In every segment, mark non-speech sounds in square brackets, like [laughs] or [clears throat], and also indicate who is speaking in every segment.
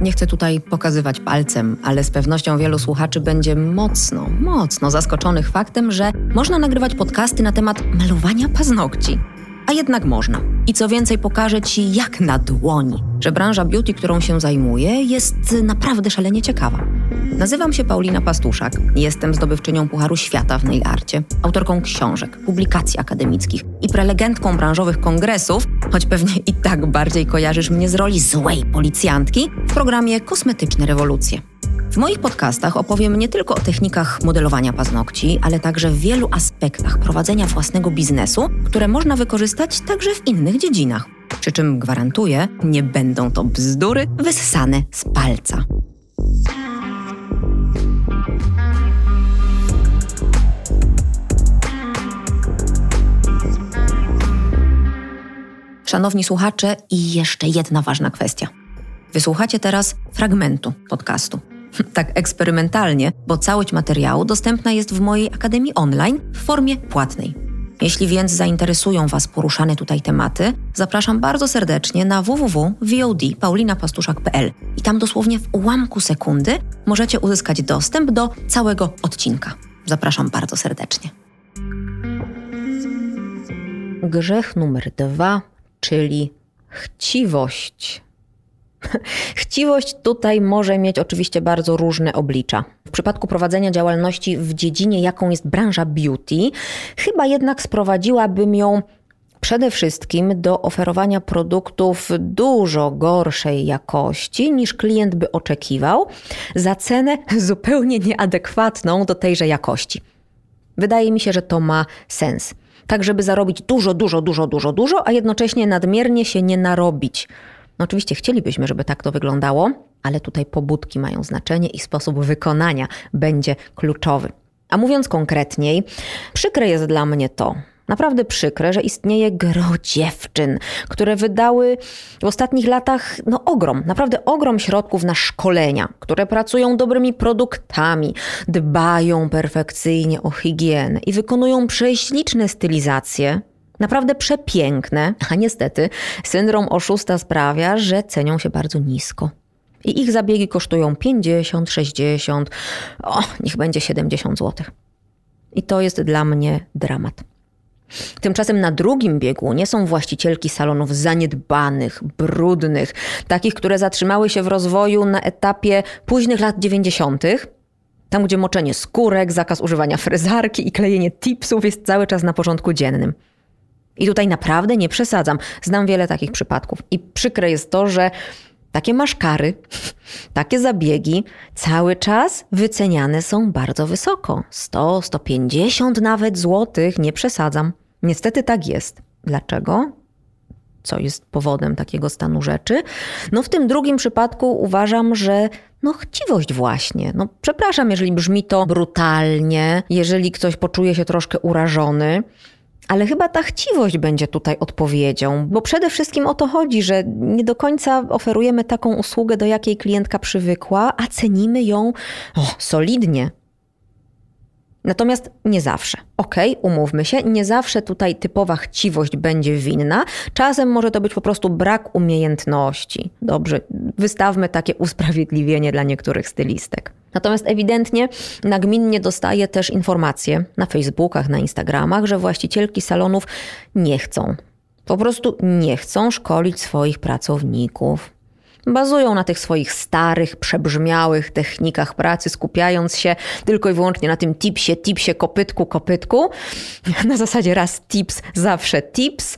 Speaker 1: Nie chcę tutaj pokazywać palcem, ale z pewnością wielu słuchaczy będzie mocno, mocno zaskoczonych faktem, że można nagrywać podcasty na temat malowania paznokci. Jednak można. I co więcej, pokażę Ci jak na dłoni, że branża beauty, którą się zajmuję, jest naprawdę szalenie ciekawa. Nazywam się Paulina Pastuszak. Jestem zdobywczynią Pucharu Świata w nail arcie, autorką książek, publikacji akademickich i prelegentką branżowych kongresów, choć pewnie i tak bardziej kojarzysz mnie z roli złej policjantki w programie Kosmetyczne Rewolucje. W moich podcastach opowiem nie tylko o technikach modelowania paznokci, ale także w wielu aspektach prowadzenia własnego biznesu, które można wykorzystać także w innych dziedzinach. Przy czym gwarantuję, nie będą to bzdury wyssane z palca. Szanowni słuchacze, i jeszcze jedna ważna kwestia. Wysłuchacie teraz fragmentu podcastu. Tak eksperymentalnie, bo całość materiału dostępna jest w mojej Akademii Online w formie płatnej. Jeśli więc zainteresują Was poruszane tutaj tematy, zapraszam bardzo serdecznie na www.vod.paulinapastuszak.pl i tam dosłownie w ułamku sekundy możecie uzyskać dostęp do całego odcinka. Zapraszam bardzo serdecznie. Grzech numer dwa czyli chciwość. [laughs] Chciwość tutaj może mieć oczywiście bardzo różne oblicza. W przypadku prowadzenia działalności w dziedzinie, jaką jest branża beauty, chyba jednak sprowadziłabym ją przede wszystkim do oferowania produktów dużo gorszej jakości niż klient by oczekiwał, za cenę [laughs] zupełnie nieadekwatną do tejże jakości. Wydaje mi się, że to ma sens tak żeby zarobić dużo, dużo, dużo, dużo, dużo, a jednocześnie nadmiernie się nie narobić. No oczywiście chcielibyśmy, żeby tak to wyglądało, ale tutaj pobudki mają znaczenie i sposób wykonania będzie kluczowy. A mówiąc konkretniej, przykre jest dla mnie to, Naprawdę przykre, że istnieje gro dziewczyn, które wydały w ostatnich latach no, ogrom, naprawdę ogrom środków na szkolenia, które pracują dobrymi produktami, dbają perfekcyjnie o higienę i wykonują prześliczne stylizacje, naprawdę przepiękne, a niestety syndrom oszusta sprawia, że cenią się bardzo nisko. I ich zabiegi kosztują 50, 60, o, niech będzie 70 zł. I to jest dla mnie dramat. Tymczasem na drugim biegunie są właścicielki salonów zaniedbanych, brudnych, takich, które zatrzymały się w rozwoju na etapie późnych lat 90., tam gdzie moczenie skórek, zakaz używania frezarki i klejenie tipsów jest cały czas na porządku dziennym. I tutaj naprawdę nie przesadzam. Znam wiele takich przypadków. I przykre jest to, że takie maszkary, [laughs] takie zabiegi cały czas wyceniane są bardzo wysoko. 100, 150 nawet złotych, nie przesadzam. Niestety tak jest. Dlaczego? Co jest powodem takiego stanu rzeczy? No w tym drugim przypadku uważam, że no chciwość właśnie. No przepraszam, jeżeli brzmi to brutalnie, jeżeli ktoś poczuje się troszkę urażony, ale chyba ta chciwość będzie tutaj odpowiedzią, bo przede wszystkim o to chodzi, że nie do końca oferujemy taką usługę, do jakiej klientka przywykła, a cenimy ją o, solidnie. Natomiast nie zawsze. Okej, okay, umówmy się, nie zawsze tutaj typowa chciwość będzie winna. Czasem może to być po prostu brak umiejętności. Dobrze, wystawmy takie usprawiedliwienie dla niektórych stylistek. Natomiast ewidentnie nagminnie dostaję też informacje na Facebookach, na Instagramach, że właścicielki salonów nie chcą. Po prostu nie chcą szkolić swoich pracowników. Bazują na tych swoich starych, przebrzmiałych technikach pracy, skupiając się tylko i wyłącznie na tym tipsie, tipsie, kopytku, kopytku. [laughs] Na zasadzie raz tips, zawsze tips.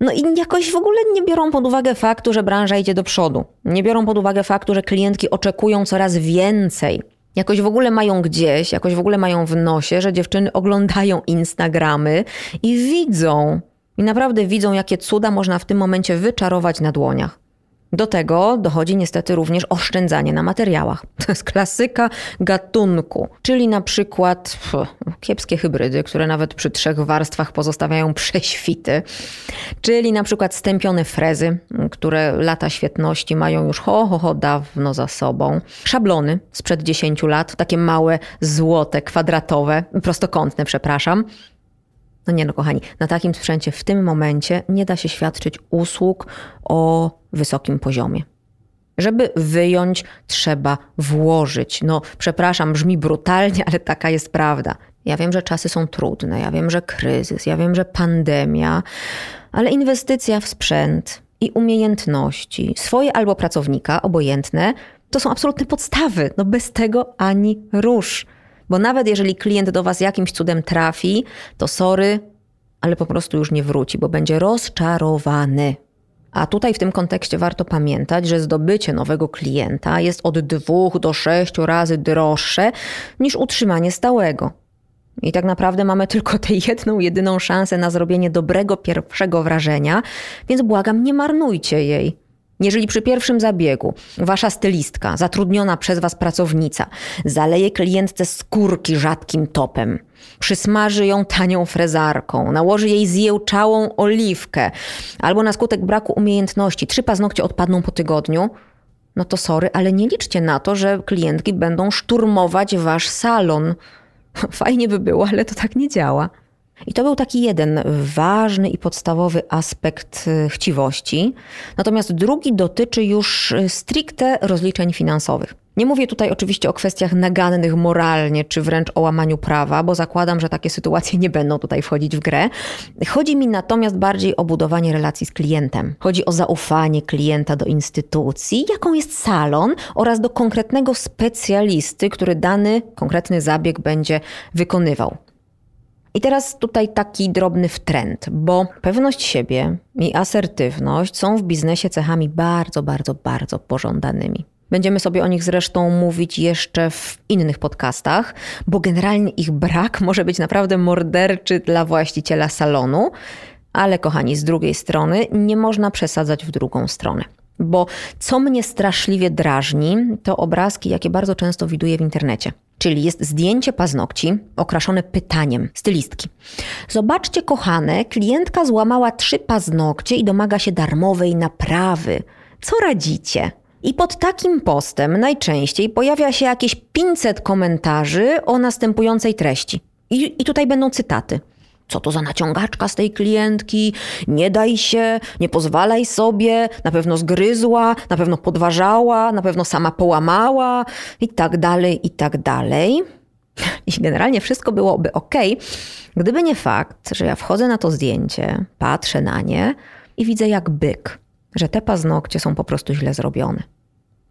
Speaker 1: No i jakoś w ogóle nie biorą pod uwagę faktu, że branża idzie do przodu. Nie biorą pod uwagę faktu, że klientki oczekują coraz więcej. Jakoś w ogóle mają gdzieś, jakoś w ogóle mają w nosie, że dziewczyny oglądają Instagramy i widzą, i naprawdę widzą, jakie cuda można w tym momencie wyczarować na dłoniach. Do tego dochodzi niestety również oszczędzanie na materiałach. [laughs] To jest klasyka gatunku, czyli na przykład pff, kiepskie hybrydy, które nawet przy trzech warstwach pozostawiają [laughs] prześwity, czyli na przykład stępione frezy, które lata świetności mają już ho, ho, ho dawno za sobą. Szablony sprzed 10 lat, takie małe, złote, kwadratowe, prostokątne, przepraszam no nie no, kochani, na takim sprzęcie w tym momencie nie da się świadczyć usług o wysokim poziomie. Żeby wyjąć, trzeba włożyć. No, przepraszam, brzmi brutalnie, ale taka jest prawda. Ja wiem, że czasy są trudne, ja wiem, że kryzys, ja wiem, że pandemia, ale inwestycja w sprzęt i umiejętności, swoje albo pracownika, obojętne, to są absolutne podstawy. No bez tego ani rusz. Bo nawet jeżeli klient do Was jakimś cudem trafi, to sorry, ale po prostu już nie wróci, bo będzie rozczarowany. A tutaj w tym kontekście warto pamiętać, że zdobycie nowego klienta jest od dwóch do sześciu razy droższe niż utrzymanie stałego. I tak naprawdę mamy [laughs] tylko tę jedną, jedyną szansę na zrobienie dobrego pierwszego wrażenia, więc błagam, nie marnujcie jej. Jeżeli przy pierwszym zabiegu wasza stylistka, zatrudniona przez was pracownica, zaleje klientce skórki rzadkim topem, przysmaży ją tanią frezarką, nałoży jej zjełczałą oliwkę, albo na skutek braku umiejętności trzy paznokcie odpadną po tygodniu, no to sorry, ale nie liczcie na to, że klientki będą szturmować wasz salon. [laughs] Fajnie by było, ale to tak nie działa. I to był taki jeden ważny i podstawowy aspekt y, chciwości. Natomiast drugi dotyczy już y, stricte rozliczeń finansowych. Nie mówię tutaj oczywiście o kwestiach nagannych moralnie, czy wręcz o łamaniu prawa, bo zakładam, że takie sytuacje nie będą tutaj wchodzić w grę. Chodzi mi natomiast bardziej o budowanie relacji z klientem. Chodzi o zaufanie klienta do instytucji, jaką jest salon, oraz do konkretnego specjalisty, który dany konkretny zabieg będzie wykonywał. I teraz tutaj taki drobny wtrend, bo pewność siebie i asertywność są w biznesie cechami bardzo, bardzo, bardzo pożądanymi. Będziemy sobie o nich zresztą mówić jeszcze w innych podcastach, bo generalnie ich brak [laughs] może być naprawdę morderczy dla właściciela salonu, ale kochani, z drugiej strony nie można przesadzać w drugą stronę. Bo co mnie straszliwie drażni, to obrazki, jakie bardzo często widuję w internecie. Czyli jest zdjęcie paznokci okraszone pytaniem stylistki. Zobaczcie, kochane, klientka złamała trzy paznokcie i domaga się darmowej naprawy. Co radzicie? I pod takim postem najczęściej pojawia się jakieś 500 komentarzy o następującej treści. I, i tutaj będą cytaty co to za naciągaczka z tej klientki, nie daj się, nie pozwalaj sobie, na pewno zgryzła, na pewno podważała, na pewno sama połamała i tak dalej, i tak dalej. [laughs] I generalnie wszystko byłoby ok, gdyby nie fakt, że ja wchodzę na to zdjęcie, patrzę na nie i widzę jak byk, że te paznokcie są po prostu źle zrobione.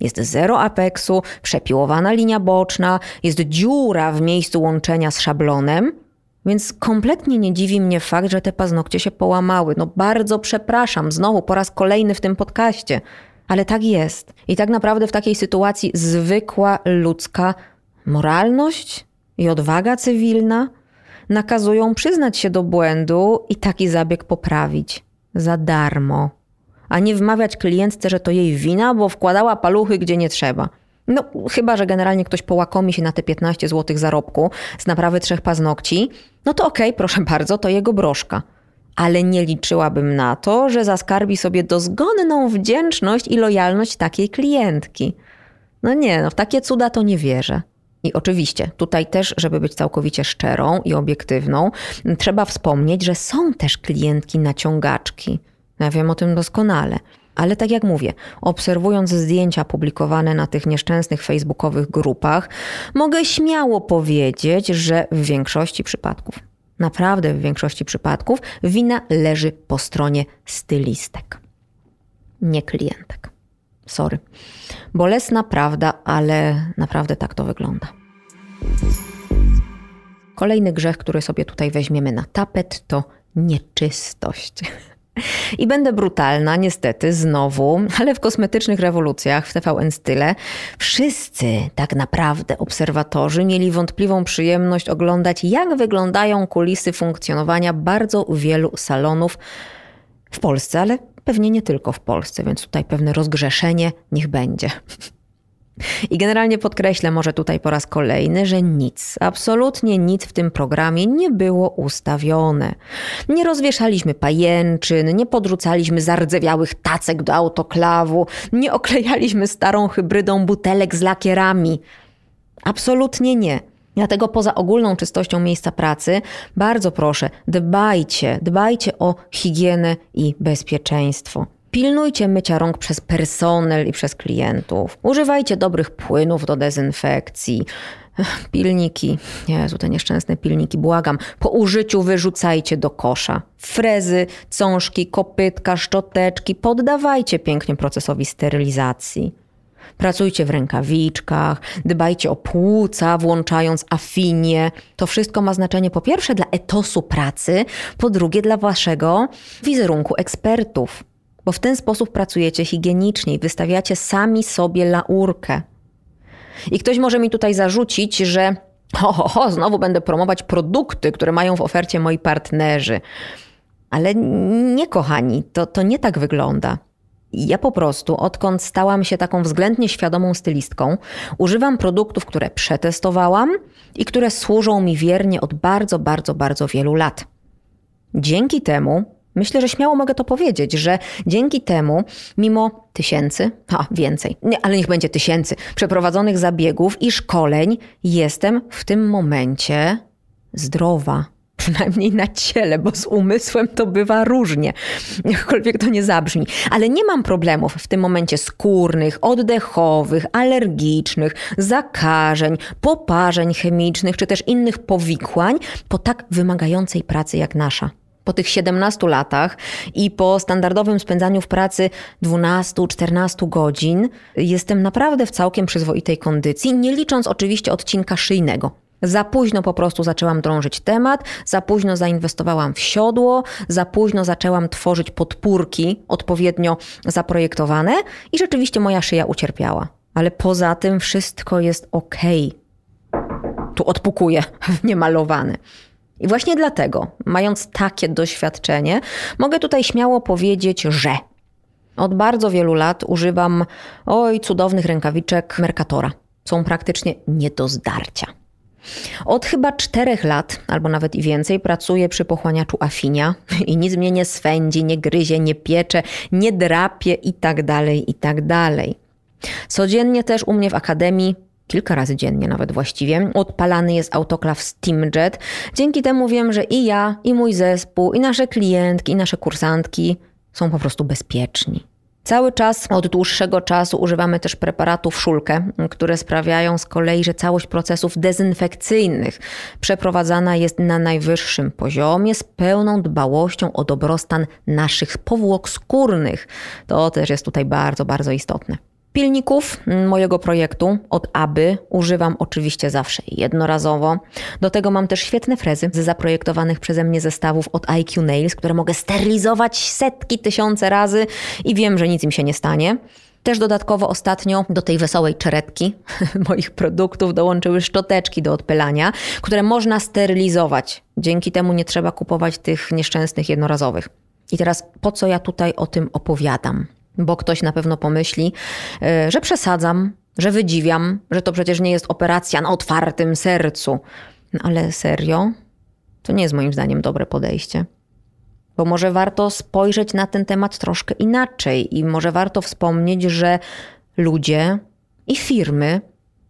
Speaker 1: Jest zero apeksu, przepiłowana linia boczna, jest dziura w miejscu łączenia z szablonem – więc kompletnie nie dziwi mnie fakt, że te paznokcie się połamały. No bardzo przepraszam, znowu po raz kolejny w tym podcaście. Ale tak jest. I tak naprawdę w takiej sytuacji zwykła ludzka moralność i odwaga cywilna nakazują przyznać się do błędu i taki zabieg poprawić. Za darmo. A nie wmawiać klientce, że to jej wina, bo wkładała paluchy gdzie nie trzeba. No, chyba, że generalnie ktoś połakomi się na te 15 zł zarobku z naprawy trzech paznokci, no to okej, okay, proszę [laughs] bardzo, to jego broszka. Ale nie liczyłabym na to, że zaskarbi sobie dozgonną wdzięczność i lojalność takiej klientki. No nie, no w takie cuda to nie wierzę. I oczywiście, tutaj też, żeby być całkowicie szczerą i obiektywną, trzeba wspomnieć, że są też klientki naciągaczki. Ja wiem o tym doskonale. Ale tak jak mówię, obserwując zdjęcia publikowane na tych nieszczęsnych facebookowych grupach, mogę śmiało powiedzieć, że w większości przypadków, naprawdę w większości przypadków, wina leży po stronie stylistek, nie klientek. Sorry. Bolesna prawda, ale naprawdę tak to wygląda. Kolejny grzech, który sobie tutaj weźmiemy na tapet, to nieczystość. [laughs] I będę brutalna, niestety, znowu, ale w kosmetycznych rewolucjach w TVN Style wszyscy tak naprawdę obserwatorzy mieli wątpliwą przyjemność oglądać, jak wyglądają kulisy funkcjonowania bardzo wielu salonów w Polsce, ale pewnie nie tylko w Polsce, więc tutaj pewne rozgrzeszenie niech będzie. I generalnie podkreślę może tutaj po raz kolejny, że nic, absolutnie nic w tym programie nie było ustawione. Nie rozwieszaliśmy pajęczyn, nie podrzucaliśmy zardzewiałych tacek do autoklawu, nie oklejaliśmy starą hybrydą butelek z lakierami. Absolutnie nie. Dlatego poza ogólną czystością miejsca pracy, bardzo proszę, dbajcie, dbajcie o higienę i bezpieczeństwo. Pilnujcie mycia rąk przez personel i przez klientów. Używajcie dobrych płynów do dezynfekcji. Pilniki, Jezu, te nieszczęsne pilniki, błagam. Po użyciu wyrzucajcie do kosza. Frezy, cążki, kopytka, szczoteczki poddawajcie pięknie procesowi sterylizacji. Pracujcie w rękawiczkach, dbajcie o płuca, włączając afinię. To wszystko ma znaczenie po pierwsze dla etosu pracy, po drugie dla waszego wizerunku ekspertów. Bo w ten sposób pracujecie higienicznie i wystawiacie sami sobie laurkę. I ktoś może mi tutaj zarzucić, że ho, ho, ho, znowu będę promować produkty, które mają w ofercie moi partnerzy. Ale nie, kochani, to, to nie tak wygląda. Ja po prostu, odkąd stałam się taką względnie świadomą stylistką, używam produktów, które przetestowałam i które służą mi wiernie od bardzo, bardzo, bardzo wielu lat. Dzięki temu Myślę, że śmiało mogę to powiedzieć, że dzięki temu, mimo tysięcy, a więcej, nie, ale niech będzie tysięcy przeprowadzonych zabiegów i szkoleń, jestem w tym momencie zdrowa. [laughs] Przynajmniej na ciele, bo z umysłem to bywa różnie, [laughs] jakkolwiek to nie zabrzmi. Ale nie mam problemów w tym momencie skórnych, oddechowych, alergicznych, zakażeń, poparzeń chemicznych czy też innych powikłań po tak wymagającej pracy jak nasza po tych 17 latach i po standardowym spędzaniu w pracy 12-14 godzin jestem naprawdę w całkiem przyzwoitej kondycji, nie licząc oczywiście odcinka szyjnego. Za późno po prostu zaczęłam drążyć temat, za późno zainwestowałam w siodło, za późno zaczęłam tworzyć podpórki odpowiednio zaprojektowane i rzeczywiście moja szyja ucierpiała. Ale poza tym wszystko jest ok. Tu odpukuję, [laughs] niemalowany. I właśnie dlatego, mając takie doświadczenie, mogę tutaj śmiało powiedzieć, że od bardzo wielu lat używam oj cudownych rękawiczek Mercatora. Są praktycznie nie do zdarcia. Od chyba czterech lat, albo nawet i więcej, pracuję przy pochłaniaczu Afinia [laughs] i nic mnie nie swędzi, nie gryzie, nie piecze, nie drapie i tak dalej, i tak dalej. Codziennie też u mnie w akademii kilka razy dziennie nawet właściwie, odpalany jest autoklaw Steamjet. Dzięki temu wiem, że i ja, i mój zespół, i nasze klientki, i nasze kursantki są po prostu bezpieczni. Cały czas, od dłuższego czasu używamy też preparatów szulkę, które sprawiają z kolei, że całość procesów dezynfekcyjnych przeprowadzana jest na najwyższym poziomie z pełną dbałością o dobrostan naszych powłok skórnych. To też jest tutaj bardzo, bardzo istotne. Pilników mojego projektu od Aby używam oczywiście zawsze jednorazowo. Do tego mam też świetne frezy ze zaprojektowanych przeze mnie zestawów od IQ Nails, które mogę sterylizować setki, tysiące razy i wiem, że nic im się nie stanie. Też dodatkowo ostatnio do tej wesołej czeretki [laughs] moich produktów dołączyły szczoteczki do odpylania, które można sterylizować. Dzięki temu nie trzeba kupować tych nieszczęsnych jednorazowych. I teraz po co ja tutaj o tym opowiadam? Bo ktoś na pewno pomyśli, e, że przesadzam, że wydziwiam, że to przecież nie jest operacja na otwartym sercu. No ale serio? To nie jest moim zdaniem dobre podejście. Bo może warto spojrzeć na ten temat troszkę inaczej i może warto wspomnieć, że ludzie i firmy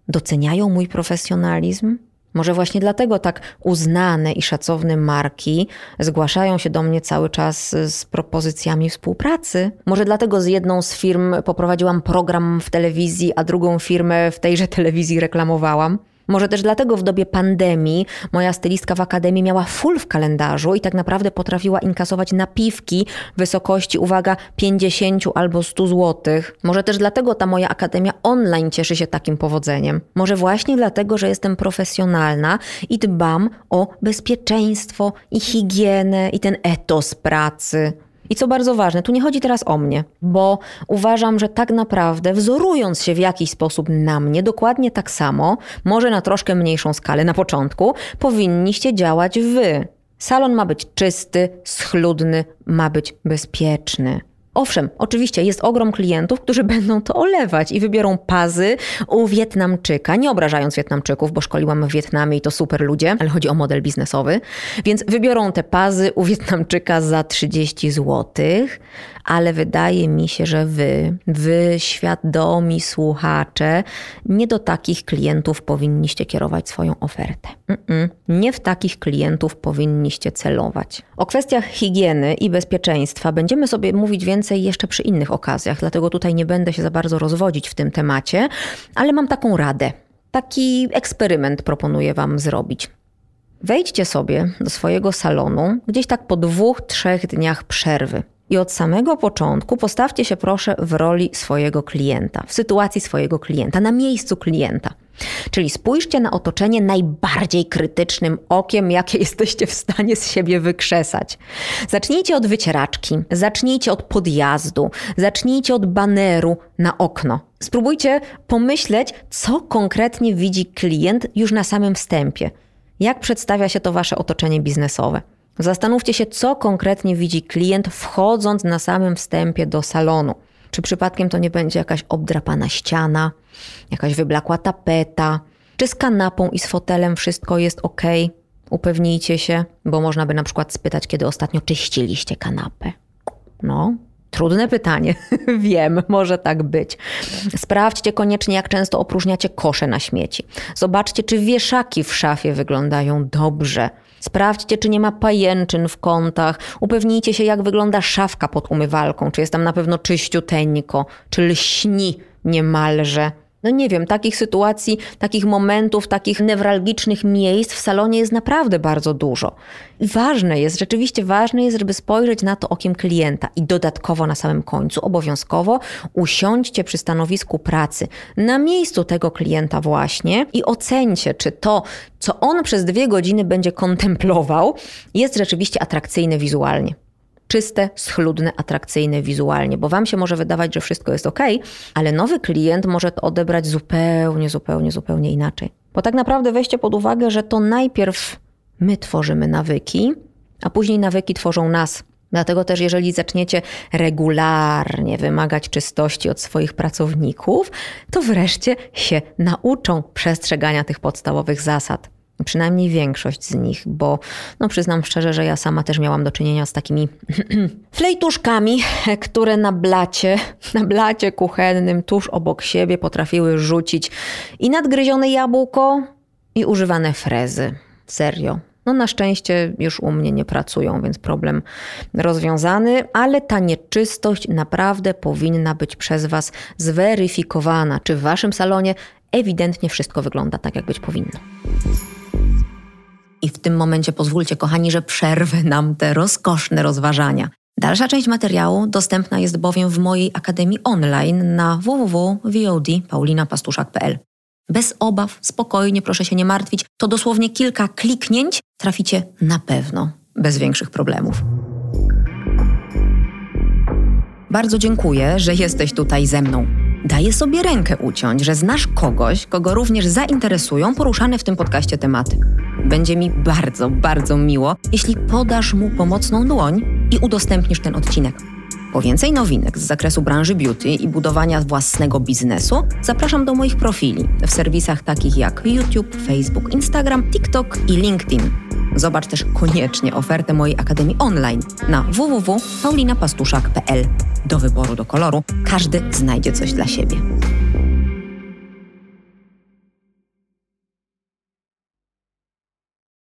Speaker 1: doceniają mój profesjonalizm, może właśnie dlatego tak uznane i szacowne marki zgłaszają się do mnie cały czas z propozycjami współpracy. Może dlatego z jedną z firm poprowadziłam program w telewizji, a drugą firmę w tejże telewizji reklamowałam. Może też dlatego w dobie pandemii moja stylistka w akademii miała full w kalendarzu i tak naprawdę potrafiła inkasować napiwki wysokości, uwaga, 50 albo 100 złotych. Może też dlatego ta moja akademia online cieszy się takim powodzeniem. Może właśnie dlatego, że jestem profesjonalna i dbam o bezpieczeństwo i higienę i ten etos pracy. I co bardzo ważne, tu nie chodzi teraz o mnie, bo uważam, że tak naprawdę wzorując się w jakiś sposób na mnie, dokładnie tak samo, może na troszkę mniejszą skalę na początku, powinniście działać wy. Salon ma być czysty, schludny, ma być bezpieczny. Owszem, oczywiście jest ogrom klientów, którzy [laughs] będą to olewać i wybiorą pazy u Wietnamczyka, nie obrażając Wietnamczyków, bo szkoliłam w Wietnamie i to super ludzie, ale chodzi o model biznesowy. Więc wybiorą te pazy u Wietnamczyka za 30 złotych, ale wydaje mi się, że wy, wy świadomi słuchacze, nie do takich klientów powinniście kierować swoją ofertę. Mm-mm. Nie w takich klientów powinniście celować. O kwestiach higieny i bezpieczeństwa będziemy sobie mówić więcej więcej jeszcze przy innych okazjach, dlatego tutaj nie będę się za bardzo rozwodzić w tym temacie, ale mam taką radę. Taki eksperyment proponuję Wam zrobić. Wejdźcie sobie do swojego salonu gdzieś tak po dwóch, trzech dniach przerwy. I od samego początku postawcie się proszę w roli swojego klienta, w sytuacji swojego klienta, na miejscu klienta. Czyli spójrzcie na otoczenie najbardziej krytycznym okiem, jakie [laughs] jesteście w stanie z siebie wykrzesać. Zacznijcie od wycieraczki, zacznijcie od podjazdu, zacznijcie od baneru na okno. Spróbujcie pomyśleć, co konkretnie widzi klient już na samym wstępie. Jak przedstawia się to wasze otoczenie biznesowe? Zastanówcie się, co konkretnie widzi klient wchodząc na samym wstępie do salonu. Czy przypadkiem to nie będzie jakaś obdrapana ściana, jakaś wyblakła tapeta, czy z kanapą i z fotelem wszystko jest ok? Upewnijcie się, bo można by na przykład spytać, kiedy ostatnio czyściliście kanapę. No, Trudne pytanie. [laughs] Wiem, może tak być. Sprawdźcie koniecznie, jak często opróżniacie kosze na śmieci. Zobaczcie, czy wieszaki w szafie wyglądają dobrze. Sprawdźcie, czy nie ma pajęczyn w kątach. Upewnijcie się, jak wygląda szafka pod umywalką. Czy jest tam na pewno czyściuteńko, czy lśni niemalże no nie wiem, takich sytuacji, takich momentów, takich newralgicznych miejsc w salonie jest naprawdę bardzo dużo. I ważne jest, rzeczywiście ważne jest, żeby spojrzeć na to okiem klienta i dodatkowo na samym końcu, obowiązkowo usiądźcie przy stanowisku pracy na miejscu tego klienta właśnie i ocencie, czy to, co on przez dwie godziny będzie kontemplował, jest rzeczywiście atrakcyjne wizualnie czyste, schludne, atrakcyjne wizualnie, bo Wam się może wydawać, że wszystko jest ok, ale nowy klient może to odebrać zupełnie, zupełnie, zupełnie inaczej. Bo tak naprawdę weźcie pod uwagę, że to najpierw my tworzymy nawyki, a później nawyki tworzą nas. Dlatego też, jeżeli zaczniecie regularnie wymagać czystości od swoich pracowników, to wreszcie się nauczą przestrzegania tych podstawowych zasad. Przynajmniej większość z nich, bo no przyznam szczerze, że ja sama też miałam do czynienia z takimi [clears throat] flejtuszkami, które na blacie, na blacie kuchennym tuż obok siebie potrafiły rzucić i nadgryzione jabłko, i używane frezy. Serio. No na szczęście już u mnie nie pracują, więc problem rozwiązany, ale ta nieczystość naprawdę powinna być przez Was zweryfikowana, czy w Waszym salonie ewidentnie wszystko wygląda tak, jak być powinno. I w tym momencie pozwólcie, kochani, że przerwę nam te rozkoszne rozważania. Dalsza część materiału dostępna jest bowiem w mojej akademii online na www.vod.paulinapastuszak.pl. Bez obaw, spokojnie, proszę się nie martwić. To dosłownie kilka kliknięć traficie na pewno, bez większych problemów. Bardzo dziękuję, że jesteś tutaj ze mną. Daję sobie rękę uciąć, że znasz kogoś, kogo również zainteresują poruszane w tym podcaście tematy. Będzie mi bardzo, bardzo miło, jeśli podasz mu pomocną dłoń i udostępnisz ten odcinek. Po więcej nowinek z zakresu branży beauty i budowania własnego biznesu zapraszam do moich profili w serwisach takich jak YouTube, Facebook, Instagram, TikTok i LinkedIn. Zobacz też koniecznie ofertę mojej Akademii Online na www.paulinapastuszak.pl. Do wyboru, do koloru, każdy znajdzie coś dla siebie.